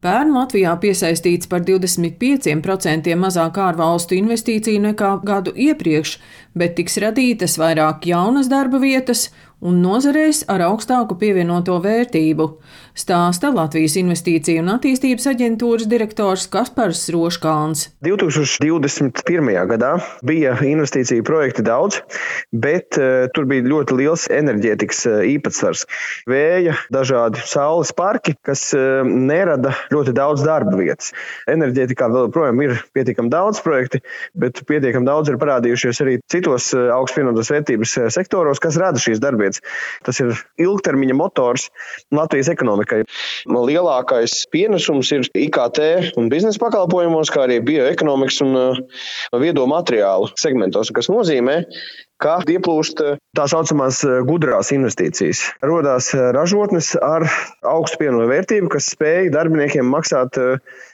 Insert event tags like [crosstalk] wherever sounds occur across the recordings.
Pērn Latvijā piesaistīts par 25% mazāk ārvalstu investīciju nekā gadu iepriekš, bet tiks radītas vairāk jaunas darba vietas un nozarēs ar augstāku pievienoto vērtību, stāsta Latvijas Investīciju un attīstības aģentūras direktors Kaspars Roškāns. 2021. gadā bija investīciju projekti daudz, bet uh, tur bija ļoti liels enerģētikas uh, īpatsvars. Vēja, dažādi saules parki, kas uh, nerada ļoti daudz darba vietas. Enerģētikā vēl joprojām ir pietiekami daudz projekti, bet pietiekami daudz ir parādījušies arī citos augstpievienotās vērtības sektoros, kas rada šīs darbvietas. Tas ir ilgtermiņa motors Latvijas ekonomikai. Lielākais pienesums ir IKT un biznesa pakalpojumos, kā arī bioekonomikas un viedo materiālu segmentos, kas nozīmē, ka ieplūst eh, tā saucamās eh, gudrās investīcijas. Rodās eh, ražotnes ar augstu pievienoto vērtību, kas spēj darbiniekiem maksāt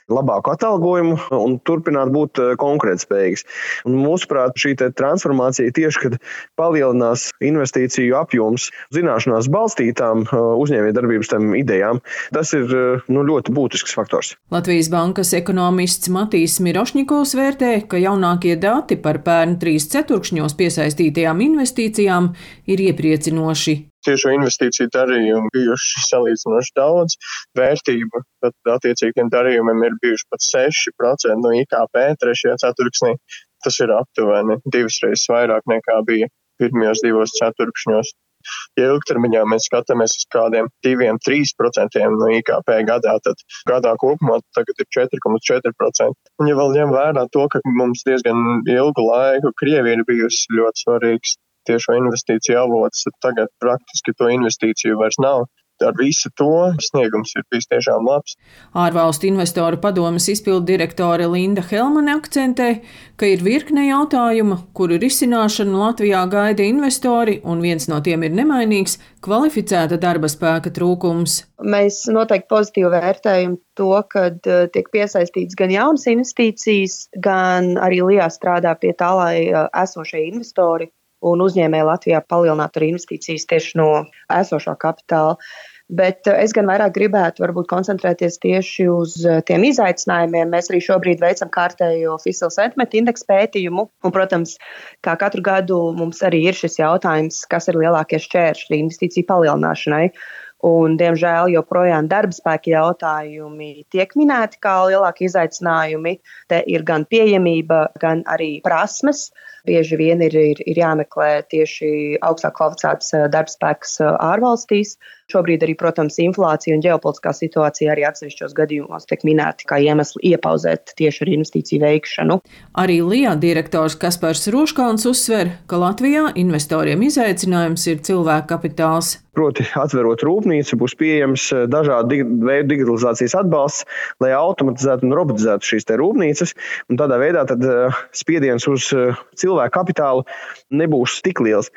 labāku atalgojumu un turpināt būt konkurētspējīgas. Un mūsuprāt, šī transformācija tieši, kad palielinās investīciju apjoms zināšanās balstītām uzņēmējdarbības idejām, tas ir nu, ļoti būtisks faktors. Latvijas bankas ekonomists Matīs Mirošņikovs vērtē, ka jaunākie dati par pērnu trīs ceturkšņos piesaistīti ieguldītajām investīcijām ir iepriecinoši. Tiešo investīciju darījumu bijuši salīdzinoši daudz, vērtība pat attiecīgi tiem darījumiem ir bijuši pat 6% no IKP trešajā ceturksnī. Tas ir aptuveni divas reizes vairāk nekā bija pirmajos divos ceturkšņos. Ja ilgtermiņā mēs skatāmies uz kādiem 2-3% no IKP gadā, tad gadā kopumā tagad ir 4,4%. Un ja vēl ņem vērā to, ka mums diezgan ilgu laiku Krievija ir bijusi ļoti svarīgs tiešo investīciju avots, tad tagad praktiski to investīciju vairs nav ar visu to sniegums ir bijis tiešām labs. Ārvalstu investoru padomas izpildu direktore Linda Helmane akcentē, ka ir virkne jautājumu, kuru risināšanu Latvijā gaida investori, un viens no tiem ir nemainīgs - kvalificēta darba spēka trūkums. Mēs noteikti pozitīvi vērtējam to, ka uh, tiek piesaistīts gan jaunas investīcijas, gan arī LIA strādā pie tā, lai uh, esošie investori un uzņēmēji Latvijā palielinātu arī investīcijas tieši no esošā kapitāla. Bet eh, es gan vairāk gribētu varbūt koncentrēties tieši uz eh, tiem izaicinājumiem. Mēs arī šobrīd veicam kārtējo Fiscal Sentiment indeksu pētījumu. Un, protams, kā katru gadu mums arī ir šis jautājums, kas ir lielākie šķēršļi investīciju palielināšanai. Un, diemžēl joprojām darba spēka jautājumi tiek minēti kā lielākie izaicinājumi. Te ir gan pieejamība, gan arī prasmes. Bieži vien ir, ir, ir jāmeklē tieši augstāk kvalificēts eh, darba spēks ārvalstīs. Šobrīd arī, protams, inflācija un ģeopolitiskā situācija arī atsevišķos gadījumos tiek minēti kā iemesli iepauzēt tieši ar investīciju veikšanu. Arī LIA direktors Kaspars Roškāns uzsver, ka Latvijā investoriem izaicinājums ir cilvēka kapitāls. Proti, atverot rūpnīcu, būs pieejams eh, dažādu veidu digitalizācijas atbalsts, lai automatizētu un robotizētu šīs rūpnīcas. Tādā veidā spiediens uz cilvēku kapitālu nebūs tik liels.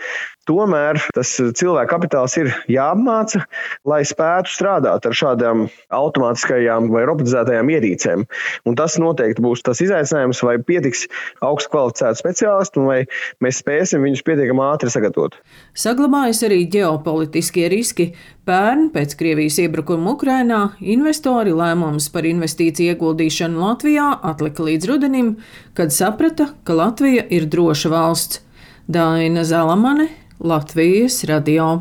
Tomēr tas cilvēka kapitāls ir jāapmāca, [laughs] lai spētu strādāt ar šādām automātiskajām vai robotizētajām ierīcēm. Un tas noteikti būs tas izaicinājums, vai pietiks augstu kvalificētu speciālistu, vai mēs spēsim viņus pietiekami ātri sagatavot. Saglabājas arī ģeopolitiskie riski. Pērn pēc Krievijas iebrukuma Ukrainā investori lēmumus par investīciju ieguldīšanu Latvijā atlika līdz rudenim, kad saprata, ka Latvija ir droša valsts. Daina Zalamane, Latvijas radio.